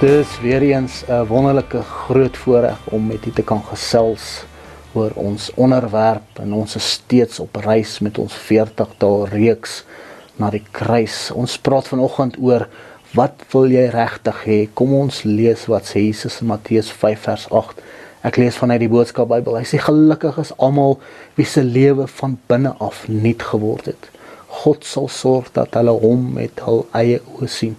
Dis weer eens 'n wonderlike groot voorreg om met u te kan gesels oor ons onderwerp en ons is steeds op reis met ons 40 dae reeks na die kruis. Ons praat vanoggend oor wat wil jy regtig hê? Kom ons lees wat sê Jesus in Matteus 5 vers 8. Ek lees vanuit die Boodskap Bybel. Hy sê gelukkig is almal wie se lewe van binne af nuut geword het. God sal sorg dat hulle hom met hul eie oë sien.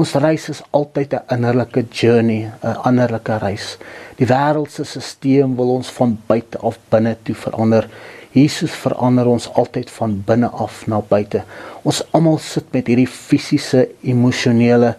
Ons reis is altyd 'n innerlike journey, 'n innerlike reis. Die wêreldse stelsel wil ons van buite af binne toe verander. Jesus verander ons altyd van binne af na buite. Ons almal sit met hierdie fisiese, emosionele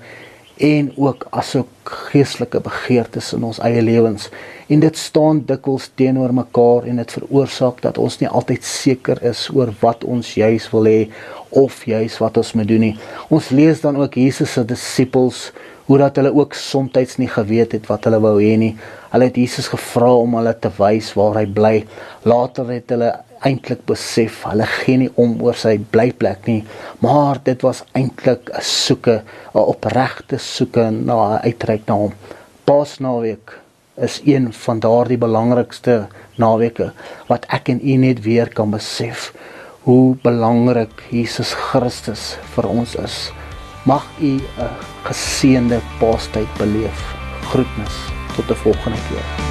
en ook asook geestelike begeertes in ons eie lewens. En dit staan dikwels teenoor mekaar en dit veroorsaak dat ons nie altyd seker is oor wat ons juis wil hê of juis wat ons moet doen nie. Ons lees dan ook Jesus se disippels hoe dat hulle ook soms nie geweet het wat hulle wou hê nie. Hulle het Jesus gevra om hulle te wys waar hy bly. Later het hulle eintlik besef hulle gee nie om oor sy blyplek nie, maar dit was eintlik 'n soeke, 'n opregte soeke na 'n uitreik na hom. Paasnaweek is een van daardie belangrikste naweke wat ek en u net weer kan besef hoe belangrik Jesus Christus vir ons is. Mag u 'n geseënde Paastyd beleef. Groetnis tot 'n volgende keer.